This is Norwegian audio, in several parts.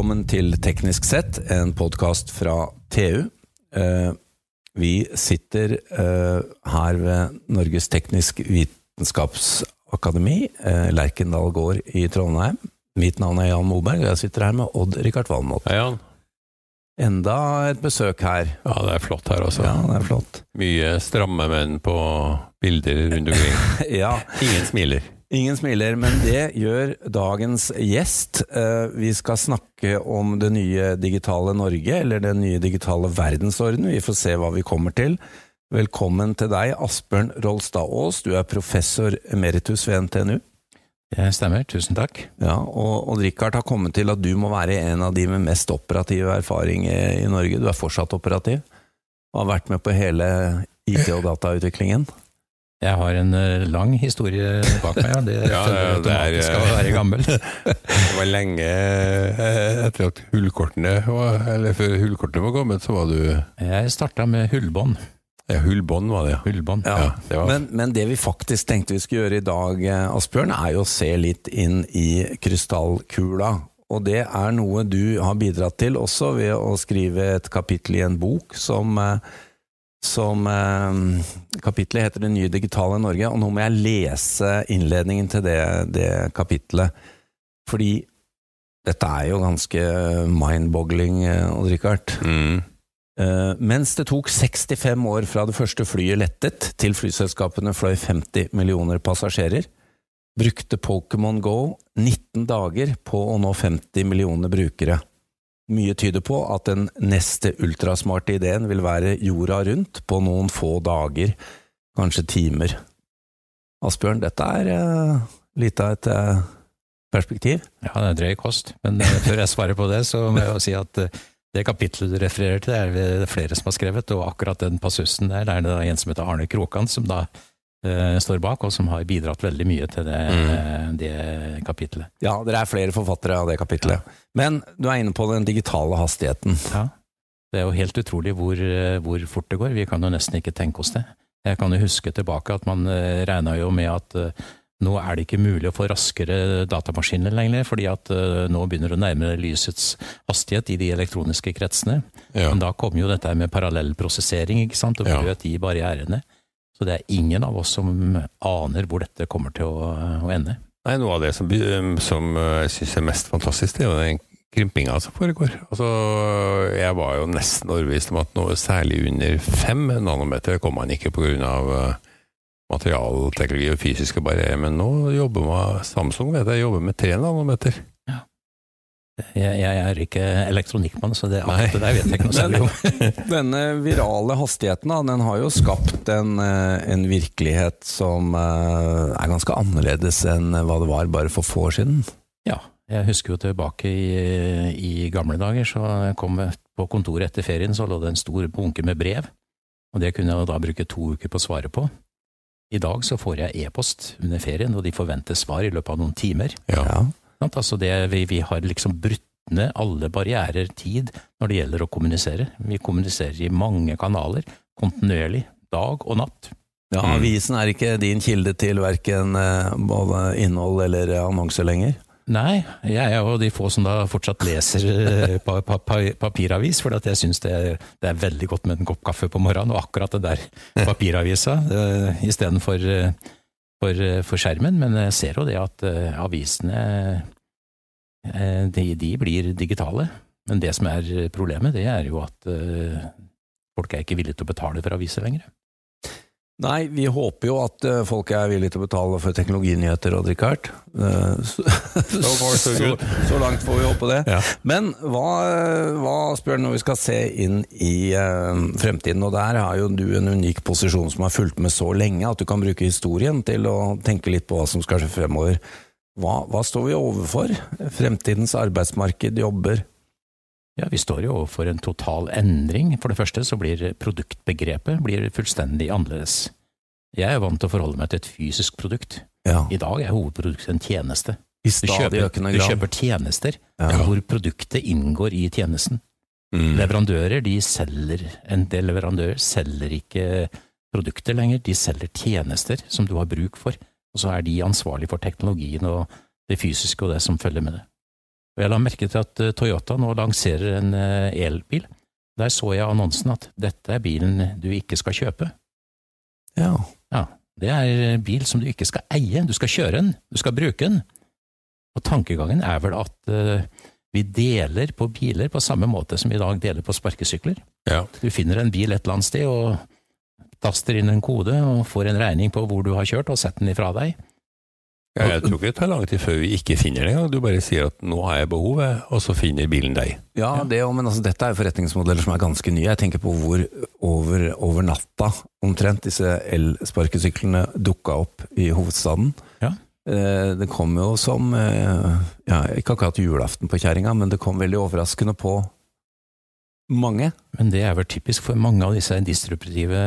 Velkommen til Teknisk sett, en podkast fra TU. Eh, vi sitter eh, her ved Norges teknisk vitenskapsakademi, eh, Lerkendal gård i Trondheim. Mitt navn er Jan Moberg, og jeg sitter her med Odd-Rikard Valmot. Hei, Jan. Enda et besøk her. Ja, det er flott her også. Ja, det er flott. Mye stramme menn på bilder rundt omkring. Ja, Ingen smiler. Ingen smiler, men det gjør dagens gjest. Eh, Vi skal snakke om det nye digitale Norge, eller den nye digitale verdensorden. Vi får se hva vi kommer til. Velkommen til deg, Asbjørn Rolstad Aas. Du er professor emeritus ved NTNU. Det stemmer, tusen takk. Ja, og og Rikard har kommet til at du må være en av de med mest operative erfaring i i Norge. Du er fortsatt operativ, og har vært med på hele IT- og datautviklingen. Jeg har en eh, lang historie bak meg, ja. Det Ja, det er, automatisk å være gammel. Det var lenge eh, etter at hullkortene var, eller før hullkortene var kommet, så var du Jeg starta med hullbånd. ja, Hullbånd var det, ja. Hullbånd. Ja, Ja, det var- men, men det vi faktisk tenkte vi skulle gjøre i dag, eh, Asbjørn, er jo å se litt inn i krystallkula. Og det er noe du har bidratt til også ved å skrive et kapittel i en bok som, eh, som eh, Kapittelet heter Det nye digitale Norge, og nå må jeg lese innledningen til det, det kapittelet. Fordi dette er jo ganske mind-boggling, eh, Odd-Rikard. Mm. Eh, mens det tok 65 år fra det første flyet lettet til flyselskapene fløy 50 millioner passasjerer, brukte Pokémon Go 19 dager på å nå 50 millioner brukere. Mye tyder på at den neste ultrasmarte ideen vil være jorda rundt på noen få dager, kanskje timer. Asbjørn, dette er uh, litt av et uh, perspektiv. Ja, det er drøy kost. Men uh, før jeg svarer på det, så må jeg jo si at uh, det kapitlet du refererer til, er det flere som har skrevet, og akkurat den passusen der, der er det en som heter Arne Krokan, som da står bak, og som har bidratt veldig mye til det, mm. det kapitlet. Ja, dere er flere forfattere av det kapitlet. Men du er inne på den digitale hastigheten. Ja. Det er jo helt utrolig hvor, eh, hvor fort det går. Vi kan jo nesten ikke tenke oss det. Jeg kan jo huske tilbake at man eh, regna jo med at eh, nå er det ikke mulig å få raskere datamaskiner lenger, fordi at nå begynner det å nærme lysets hastighet i de elektroniske kretsene. Ja. Men da kom jo dette med parallellprosessering, ikke sant, og Ja. brøt de barrierene. Så det er ingen av oss som aner hvor dette kommer til å, å ende. Nei, Noe av det som, som eh, jeg syns er mest fantastisk, det er jo den krympinga som foregår. Altså, Jeg var jo nesten overbevist om at noe særlig under fem nanometer kom man ikke pga. materialteknologi og fysiske barrierer, men nå jobber man, Samsung vet jeg, jobber med tre nanometer. Jeg, jeg er ikke elektronikkmann, så det, alt det der vet jeg ikke noe særlig om. Denne virale hastigheten da, den har jo skapt en, eh, en virkelighet som eh, er ganske annerledes enn hva det var bare for få år siden. Ja, jeg husker jo tilbake i, i gamle dager, så jeg kom på kontoret etter ferien, så lå det en stor bunke med brev, og det kunne jeg da bruke to uker på å svare på. I dag så får jeg e-post under ferien, og de forventer svar i løpet av noen timer. Ja. Altså det, vi, vi har liksom brutt ned alle barrierer tid når det gjelder å kommunisere. Vi kommuniserer i mange kanaler, kontinuerlig, dag og natt. Ja, Mm. Avisen er ikke din kilde til verken eh, både innhold eller annonser lenger. Nei, jeg er jo de få som da fortsatt leser eh, pa, pa, pa, papiravis, for jeg syns det, det er veldig godt med en kopp kaffe på morgenen, og akkurat det der papiravisa istedenfor uh, for, eh, for skjermen. Men jeg ser jo det at eh, avisene eh, de, de blir digitale. Men det som er problemet, det er jo at folk er ikke villige til å betale for aviser lenger. Nei, vi håper jo at eh, folk er villige til å betale for teknologinyheter, og drikke hardt. Så, far, so good. så langt får vi håpe det. Ja. Men hva, hva du når vi skal se inn i uh, fremtiden, og der har jo du en unik posisjon som har fulgt med så lenge at du kan bruke historien til å tenke litt på hva som skal skje fremover. Hva, hva står vi overfor? Fremtidens arbeidsmarked, jobber? Ja, Vi står jo overfor en total endring. For det første så blir produktbegrepet blir fullstendig annerledes. Jeg er vant til å forholde meg til et fysisk produkt. Ja, I dag er hovedproduktet en tjeneste. Du kjøper, du kjøper tjenester Ja. hvor produktet inngår i tjenesten. Mm. Leverandører de selger, en del leverandører selger ikke produkter lenger, de selger tjenester som du har bruk for. Og så er de ansvarlig for teknologien og det fysiske og det som følger med det. Og jeg la merke til at eh, Toyota nå lanserer en eh, elbil. Der så jeg annonsen at dette er bilen du ikke skal kjøpe. Ja. Ja, det er bil som du ikke skal eie, du skal kjøre den, du skal bruke den. Og tankegangen er vel at uh, vi deler på biler på samme måte som vi i dag deler på sparkesykler. Ja. Du finner en bil et eller annet sted og taster inn en kode og får en regning på hvor du har kjørt, og setter den ifra deg. Jeg tror ikke det tar lang tid før vi ikke finner det engang. Du bare sier at nå har jeg behovet', og så finner bilen deg. Ja, det òg, men altså, dette er jo forretningsmodeller som er ganske nye. Jeg tenker på hvor over, over natta omtrent disse elsparkesyklene dukka opp i hovedstaden. Ja. Eh, Det kom jo som eh, ja, Ikke akkurat julaften på kjerringa, men det kom veldig overraskende på mange. Men det er vel typisk for mange av disse distributive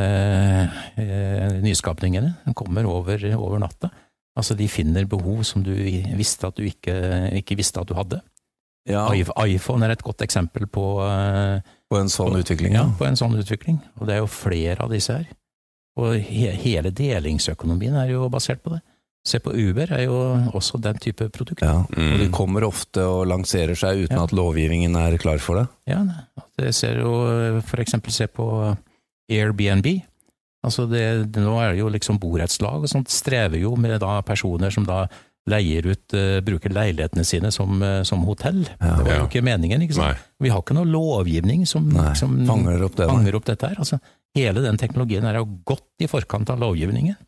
eh, nyskapningene. De kommer over, over natta. Altså, de finner behov som du visste at du ikke, ikke visste at du hadde. Ja, iPhone er et godt eksempel på, eh, på en sånn utvikling. ja, Ja. på en sånn utvikling. Og det er jo flere av disse her. Og he hele delingsøkonomien er jo basert på det. Se på Uber er jo også den type produkt. Ja. Og de Mm. kommer ofte og lanserer seg uten Ja. at lovgivningen er klar for det. Ja, det ser jo for eksempel se på Airbnb. Altså det, det, nå er det jo liksom borettslag og sånt strever jo med da personer som da leier ut, uh, bruker leilighetene sine som, uh, som hotell. Ja. Det var Ja. jo ikke meningen, ikke sant? Nei. Vi har ikke noe lovgivning som, som fanger opp det. fanger opp dette her. Altså, hele den teknologien er jo godt i forkant av lovgivningen.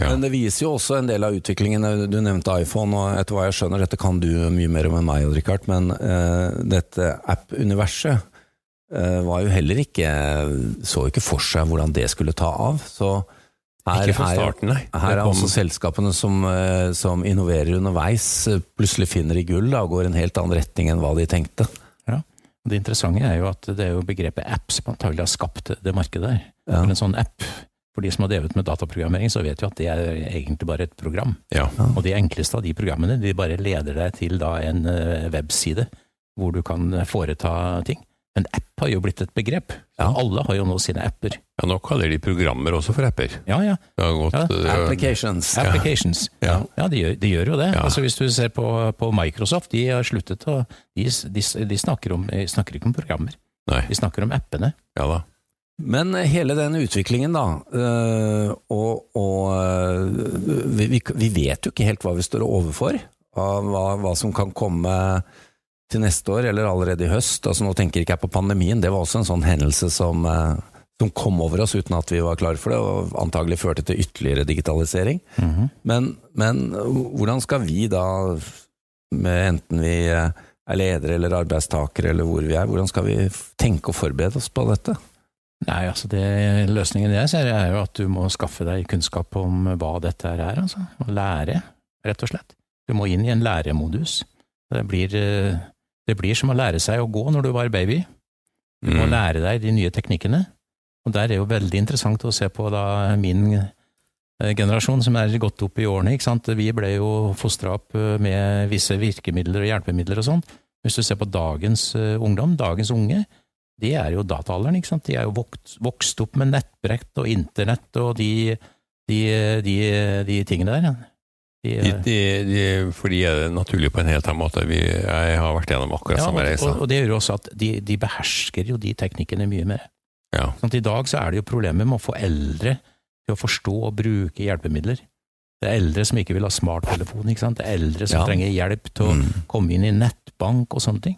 Ja. Men det viser jo også en del av utviklingen. Du nevnte iPhone, og etter hva jeg skjønner, dette kan du mye mer om enn meg, Richard, men uh, dette app-universet var jo heller ikke Så ikke for seg hvordan det skulle ta av. Så her Ikke fra starten, nei. Her er altså selskapene som, eh, som innoverer underveis, eh, plutselig finner de gull da, og går i en helt annen retning enn hva de tenkte. Og Det interessante er jo at det er jo begrepet app som antagelig har skapt det markedet der. Ja. En sånn app, for de som har drevet med dataprogrammering, så vet vi at det er egentlig bare et program. Ja. Og de enkleste av de programmene, de bare leder deg til da en eh, webside hvor du kan foreta ting. Men app har jo blitt et begrep. Ja. Alle har jo nå sine apper. ja, nå kaller de programmer også for apper. Ja, ja. Gått, Ja, Applications. Applications. Ja. Ja, de, gjør, de gjør jo det. Ja. Altså Hvis du ser på, på Microsoft, de har sluttet å De, de, de snakker, om, de snakker ikke om programmer, Nei, de snakker om appene. ja da. Men hele den utviklingen, da, øh, og, og vi, vi, vi vet jo ikke helt hva vi står overfor, av hva, hva som kan komme til neste år, eller allerede i høst. Altså Nå tenker ikke jeg på pandemien, det var også en sånn hendelse som, øh, som kom over oss uten at vi var klar for det, og antagelig førte til ytterligere digitalisering. Mhm. Men, men hvordan skal vi da, med enten vi øh, er ledere eller arbeidstakere eller hvor vi er, hvordan skal vi tenke og forberede oss på dette? Nei, altså det, Løsningen jeg ser, er jo at du må skaffe deg kunnskap om hva dette her er. altså. Og lære, rett og slett. Du må inn i en læremodus. Det blir, eh, det blir som å lære seg å gå når du var baby. Du må Mm. lære deg de nye teknikkene. Og der er jo veldig interessant å se på da min eh, generasjon som er gått opp i årene. ikke sant? Vi ble jo fostra opp eh, med visse virkemidler og hjelpemidler og sånn. Hvis du ser på dagens eh, ungdom, dagens unge, de er jo dataalderen, ikke sant. De er jo vokst, vokst opp med nettbrett og internett og de, de, de, de tingene der. Ja. De, De, de, de, for de er det naturlig på en helt annen måte. Vi, jeg har vært gjennom akkurat ja, samme og, og, og det gjør også at de, de behersker jo de teknikkene mye mer. Ja. Sånn I dag så er det jo problemer med å få eldre til å forstå og bruke hjelpemidler. Det er eldre som ikke vil ha smarttelefon, ikke sant? det er eldre som Ja. trenger hjelp til å Mm. komme inn i nettbank og sånne ting.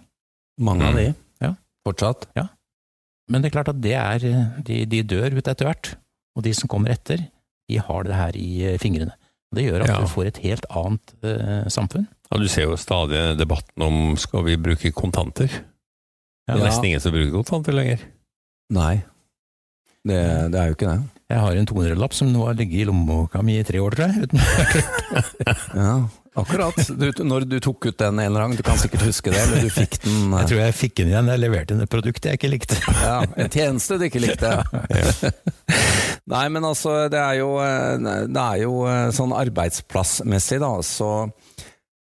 Mange av Mm. de. Ja. Fortsatt. Men det er klart at det er, de, de dør ut etter hvert, og de som kommer etter, de har det her i eh, fingrene. Det gjør at Ja. du får et helt annet eh, samfunn. Ja, du ser jo stadig debatten om skal vi bruke kontanter. Det er Ja. nesten ingen som bruker kontanter lenger. Nei. Det, det er jo ikke det. Jeg har en 200-lapp som nå har ligget i lommeboka mi i tre år, tror jeg. Ja, akkurat. Du, når du tok ut den en eller annen, du kan sikkert huske det, eller du fikk den jeg tror jeg fikk den igjen jeg leverte inn et produkt jeg ikke likte. ja, En tjeneste du ikke likte. Nei, men altså, det er jo, eh, det er jo eh, sånn arbeidsplassmessig, da, så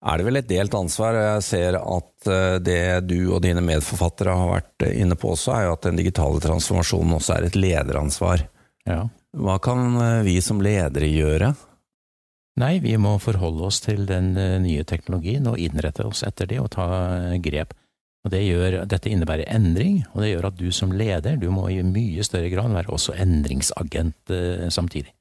er det vel et delt ansvar. Jeg ser at eh, det du og dine medforfattere har vært inne på også, er jo at den digitale transformasjonen også er et lederansvar. Ja. Hva kan vi som ledere gjøre? Nei, vi må forholde oss til den nye teknologien og innrette oss etter det og ta grep. Og det gjør, Dette innebærer endring, og det gjør at du som leder du må i mye større grad være også endringsagent eh, samtidig.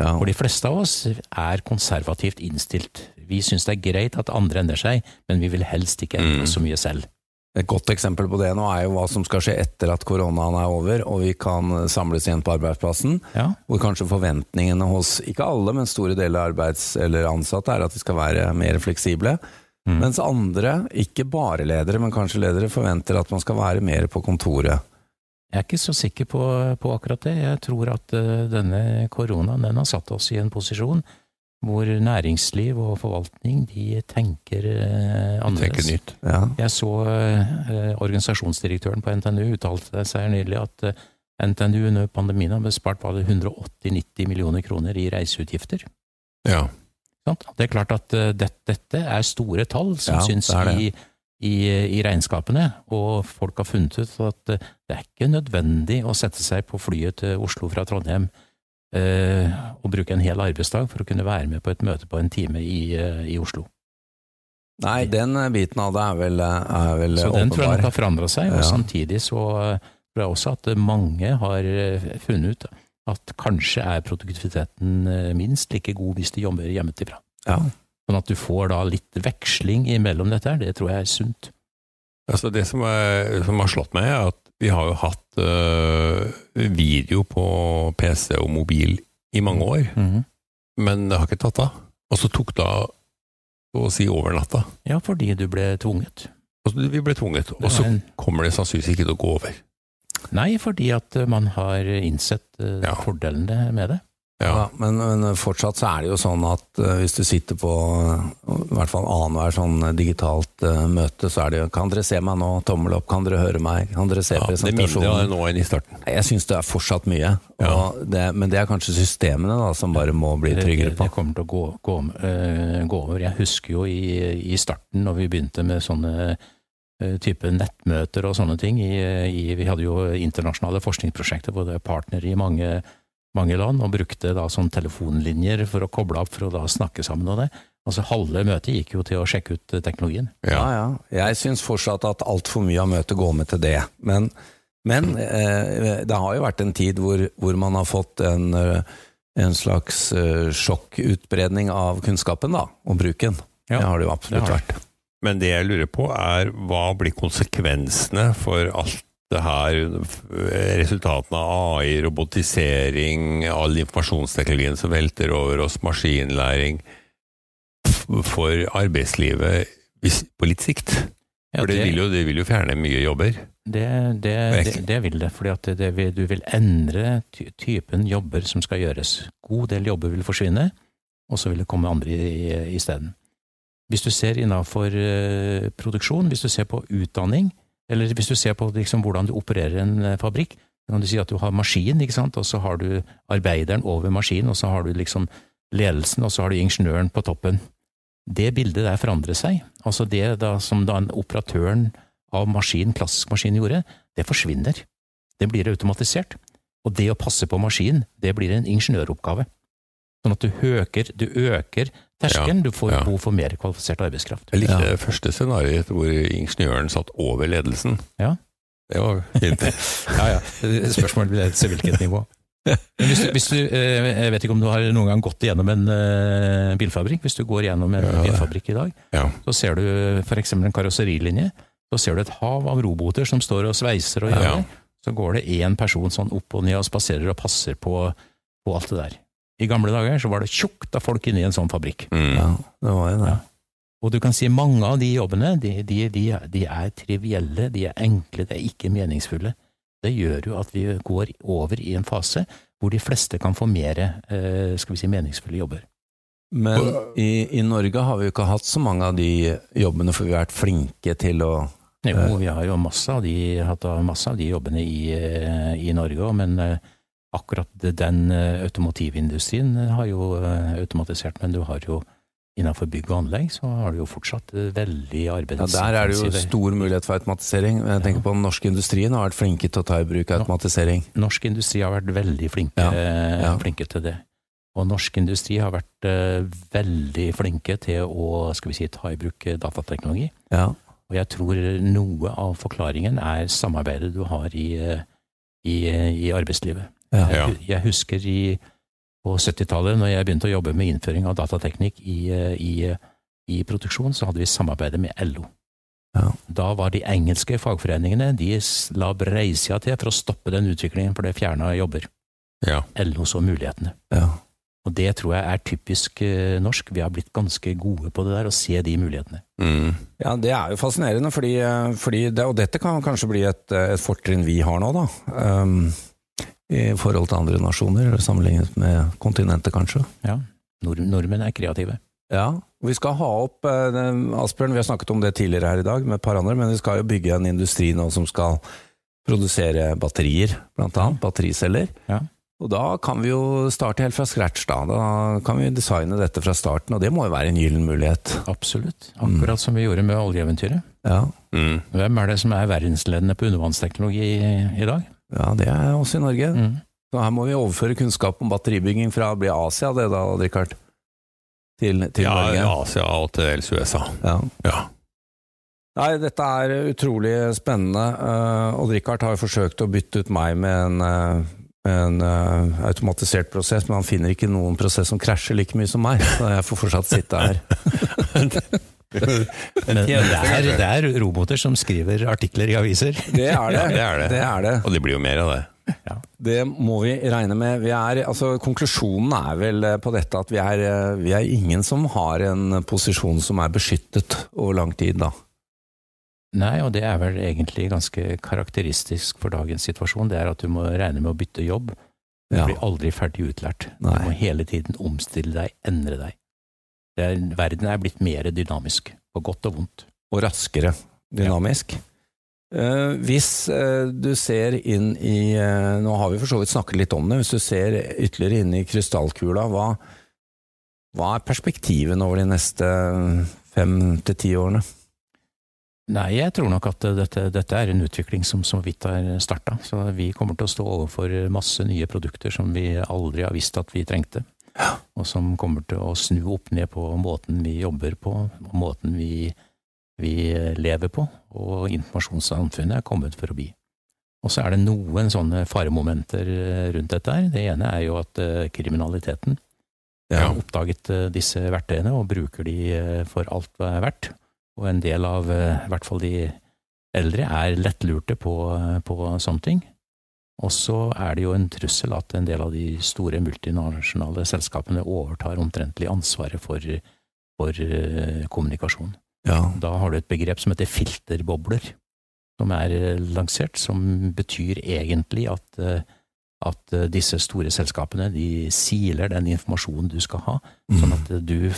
Ja. For de fleste av oss er konservativt innstilt. Vi syns det er greit at andre endrer seg, men vi vil helst ikke endre Mm. så mye selv. Et godt eksempel på det nå er jo hva som skal skje etter at koronaen er over og vi kan samles igjen på arbeidsplassen. Ja, Hvor kanskje forventningene hos ikke alle, men store deler av arbeids- eller ansatte er at de skal være mer fleksible. Mm. Mens andre, ikke bare ledere, men kanskje ledere, forventer at man skal være mer på kontoret. Jeg er ikke så sikker på, på akkurat det. Jeg tror at uh, denne koronaen den har satt oss i en posisjon hvor næringsliv og forvaltning de tenker uh, annerledes. Tenker nytt. Ja. Jeg så uh, organisasjonsdirektøren på NTNU uttalte seg nylig at NTNU under pandemien har bespart bare 180-90 millioner kroner i reiseutgifter. Ja. Det er klart at eh, det- dette er store tall som Ja, syns det det. i, i, i regnskapene, og folk har funnet ut at eh, det er ikke nødvendig å sette seg på flyet til Oslo fra Trondheim eh, og bruke en hel arbeidsdag for å kunne være med på et møte på en time i, eh, i Oslo. Nei, den biten av det er vel, åpenbar. er vel Så den tror jeg nok har forandra seg, og Ja. samtidig så tror jeg også at mange har funnet ut at kanskje er produktiviteten eh, minst like god hvis de jobber hjemmefra. Ja. Sånn at du får da litt veksling imellom dette her, det tror jeg er sunt. Altså det som, er, som har slått meg, er at vi har jo hatt øh, video på PC og mobil i mange år, men det har ikke tatt av. Og så tok det av så å si over natta. Ja, fordi du ble tvunget. Altså, vi ble tvunget, og så en- kommer det sannsynligvis ikke til å gå over. Nei, fordi at eh, man har innsett eh, Ja. fordelene med det. Ja, Ja. men, men fortsatt så er det jo sånn at eh, hvis du sitter på eh, i hvert fall annenhver sånn digitalt eh, møte, så er det jo Kan dere se meg nå? Tommel opp. Kan dere høre meg? Kan dere se Ja, det er mindre det nå enn i starten. Jeg syns det er fortsatt mye, Ja. og det, men det er kanskje systemene da, som bare må bli tryggere på. det kommer til å gå, gå, eh, gå over. Jeg husker jo i, i starten, når vi begynte med sånne eh, type nettmøter og sånne ting. I, i, vi hadde jo internasjonale forskningsprosjekter hvor det er partnere i mange, mange land, og brukte da sånn telefonlinjer for å koble opp for å da snakke sammen og det. Altså Halve møtet gikk jo til å sjekke ut eh, teknologien. Ja, ja. Jeg syns fortsatt at altfor mye av møtet går med til det. Men, men eh, det har jo vært en tid hvor, hvor man har fått en, eh, en slags eh, sjokkutbredning av kunnskapen da, og bruken. Ja, det har det jo absolutt det. vært. Men det jeg lurer på er, hva blir konsekvensene for alt det her, resultatene av AI, robotisering, all informasjonsteknologien som velter over oss, maskinlæring, for arbeidslivet på litt sikt? For det, vil jo, det vil jo fjerne mye jobber. Det, det, det, det vil det, fordi vil, du vil endre ty typen jobber som skal gjøres. God del jobber vil forsvinne, og så vil det komme andre i- isteden. Hvis du ser innenfor eh, produksjon, hvis du ser på utdanning, eller hvis du ser på liksom, hvordan du opererer en eh, fabrikk, så kan du si at du har maskin, og så har du arbeideren over maskinen, og så har du liksom ledelsen, og så har du ingeniøren på toppen. Det bildet der forandrer seg. Altså det da, som da en operatøren av maskin, klassisk maskin gjorde, det forsvinner. Det blir automatisert. Og det å passe på maskin, det blir en ingeniøroppgave. Sånn at du øker, du øker terskelen, du får ja. behov for mer kvalifisert arbeidskraft. Jeg likte Ja. det første scenarioet hvor ingeniøren satt over ledelsen. Ja. Det var fint. Ja, ja. Spørsmålet blir til hvilket nivå. Men hvis du, hvis du, eh, jeg vet ikke om du har noen gang gått igjennom en eh, bilfabrikk. Hvis du går gjennom en Ja. bilfabrikk i dag, Ja. så ser du f.eks. en karosserilinje. Så ser du et hav av roboter som står og sveiser og gjør Ja. det. Så går det én person sånn opp og ned og spaserer og passer på, på alt det der. I gamle dager så var det tjukt av folk inne i en sånn fabrikk. Mm. Ja, det var jo det. Ja. Og du kan si mange av de jobbene, de, de, de, de er trivielle, de er enkle, de er ikke meningsfulle. Det gjør jo at vi går over i en fase hvor de fleste kan få mer eh, skal vi si, meningsfulle jobber. Men i, i Norge har vi jo ikke hatt så mange av de jobbene, for vi har vært flinke til å Jo, vi har jo masse av de, hatt masse av de jobbene i, eh, i Norge òg, men eh, akkurat den eh, automotivindustrien har jo eh, automatisert, men du har jo innenfor bygg og anlegg så har du jo fortsatt veldig veldig ja, Der er det jo stor mulighet for automatisering. Jeg tenker på den norske industrien har vært flinke til å ta i bruk automatisering. Norsk industri har vært veldig flinke, Ja, eh, ja. flinke til det. Og norsk industri har vært veldig flinke til å skal vi si, ta i bruk datateknologi. Ja. Og jeg tror noe av forklaringen er samarbeidet du har i, i, i arbeidslivet. Ja. Jeg, husker i, på 70-tallet, når jeg begynte å jobbe med innføring av datateknikk i, i, i produksjon, så hadde vi samarbeidet med LO. Ja. Da var de engelske fagforeningene de la breisida til for å stoppe den utviklingen, for det fjerna jobber. Ja. LO så mulighetene. Ja. Og det tror jeg er typisk eh, norsk. Vi har blitt ganske gode på det der, å se de mulighetene. Mm. Ja, det er jo fascinerende, fordi, eh, fordi det, og dette kan kanskje bli et, et fortrinn vi har nå, da. Um, I forhold til andre nasjoner, sammenlignet med kontinentet, kanskje. Ja, Nord Nordmenn er kreative. Ja, vi skal ha opp eh, Asbjørn, vi har snakket om det tidligere her i dag med et par andre, men vi skal jo bygge en industri nå som skal produsere batterier, blant annet. Battericeller. Ja. Og da kan vi jo starte helt fra scratch, da. Da kan vi designe dette fra starten, og det må jo være en gyllen mulighet. Absolutt. Akkurat som vi gjorde med oljeeventyret. Ja. Mm. Hvem er det som er verdensledende på undervannsteknologi i, i dag? Ja, det er også i Norge. Mm. Så her må vi overføre kunnskap om batteribygging fra å bli Asia, det da, Richard? Til, til Ja, Norge. Asia og til dels USA. Ja. Ja. Nei, dette er utrolig spennende. Uh, Odd Rikard har jo forsøkt å bytte ut meg med en, uh, en uh, automatisert prosess, men han finner ikke noen prosess som krasjer like mye som meg, så jeg får fortsatt sitte her. Men det er, det er roboter som skriver artikler i aviser. Det er det. Ja, det er det. det, er det. Og det blir jo mer av det. Det må vi regne med. Vi er, altså, konklusjonen er vel på dette at vi er, vi er ingen som har en posisjon som er beskyttet over lang tid, da. Nei, og det er vel egentlig ganske karakteristisk for dagens situasjon. Det er at du må regne med å bytte jobb. Du Ja. blir aldri ferdig utlært. Du må hele tiden omstille deg, endre deg. Er, verden er blitt mer dynamisk, på godt og vondt. og raskere dynamisk. Eh, hvis uh, du ser inn i uh, Nå har vi for så vidt snakket litt om det. Hvis du ser ytterligere inn i krystallkula, hva, hva er perspektiven over de neste fem til ti årene? Nei, jeg tror nok at dette, dette er en utvikling som så vidt har starta. Så vi kommer til å stå overfor masse nye produkter som vi aldri har visst at vi trengte. Og som kommer til å snu opp ned på måten vi jobber på, måten vi, vi lever på. Og informasjonssamfunnet er kommet for å bli. Og så er det noen sånne faremomenter rundt dette her. Det ene er jo at eh, kriminaliteten Ja. har oppdaget eh, disse verktøyene og bruker de eh, for alt det er verdt. Og en del av eh, i hvert fall de eldre er lettlurte på, eh, på sånne ting. Og så er det jo en trussel at en del av de store multinasjonale selskapene overtar omtrentlig ansvaret for, for eh, kommunikasjon. Ja. Da har du et begrep som heter filterbobler, som er eh, lansert, som betyr egentlig at, eh, at disse store selskapene de siler den informasjonen du skal ha, sånn Mm. at du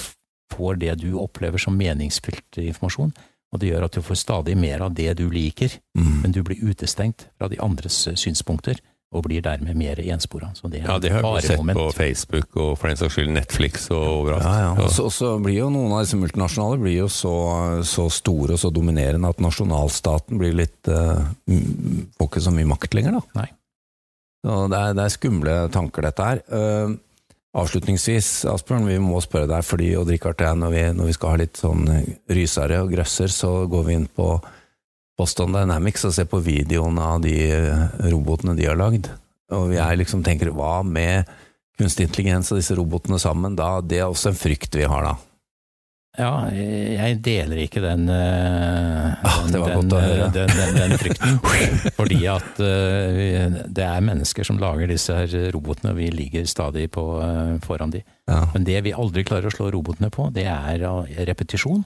får det du opplever som meningsfylt informasjon, og det gjør at du får stadig mer av det du liker, Mm. men du blir utestengt fra de andres eh, synspunkter, og blir dermed mer enspora. Så det er Ja, det har vi et sett moment. på Facebook og for den saks skyld Netflix og overalt. Ja, ja. Og så- så blir jo noen av disse multinasjonale blir jo så, så store og så dominerende at nasjonalstaten blir litt uh, Får ikke så mye makt lenger, da. Nei. Så det er, det er skumle tanker, dette her. Eh, avslutningsvis, Asbjørn, vi må spørre deg, fordi Odd Rikard og jeg, når vi, når vi skal ha litt sånn rysere og grøsser, så går vi inn på Boston Dynamics og ser på videoen av de eh, robotene de har lagd. Og er liksom tenker, hva med kunstig intelligens og disse robotene sammen? Da, det er også en frykt vi har, da. Ja, jeg deler ikke den, eh, Ah, det den, eh, den, den, den frykten. Fordi at eh, vi- det er mennesker som lager disse her robotene, og vi ligger stadig på, foran de. Ja, Men det vi aldri klarer å slå robotene på, det er repetisjon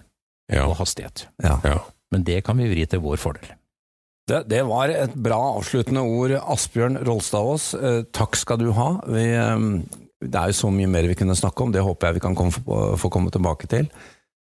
Ja. og hastighet. ja. Ja. Men det kan vi vri til vår fordel. Det, det var et bra avsluttende ord, Asbjørn Rolstadås. Takk skal du ha. Vi, det er jo så mye mer vi kunne snakke om, det håper jeg vi kan komme, få komme tilbake til.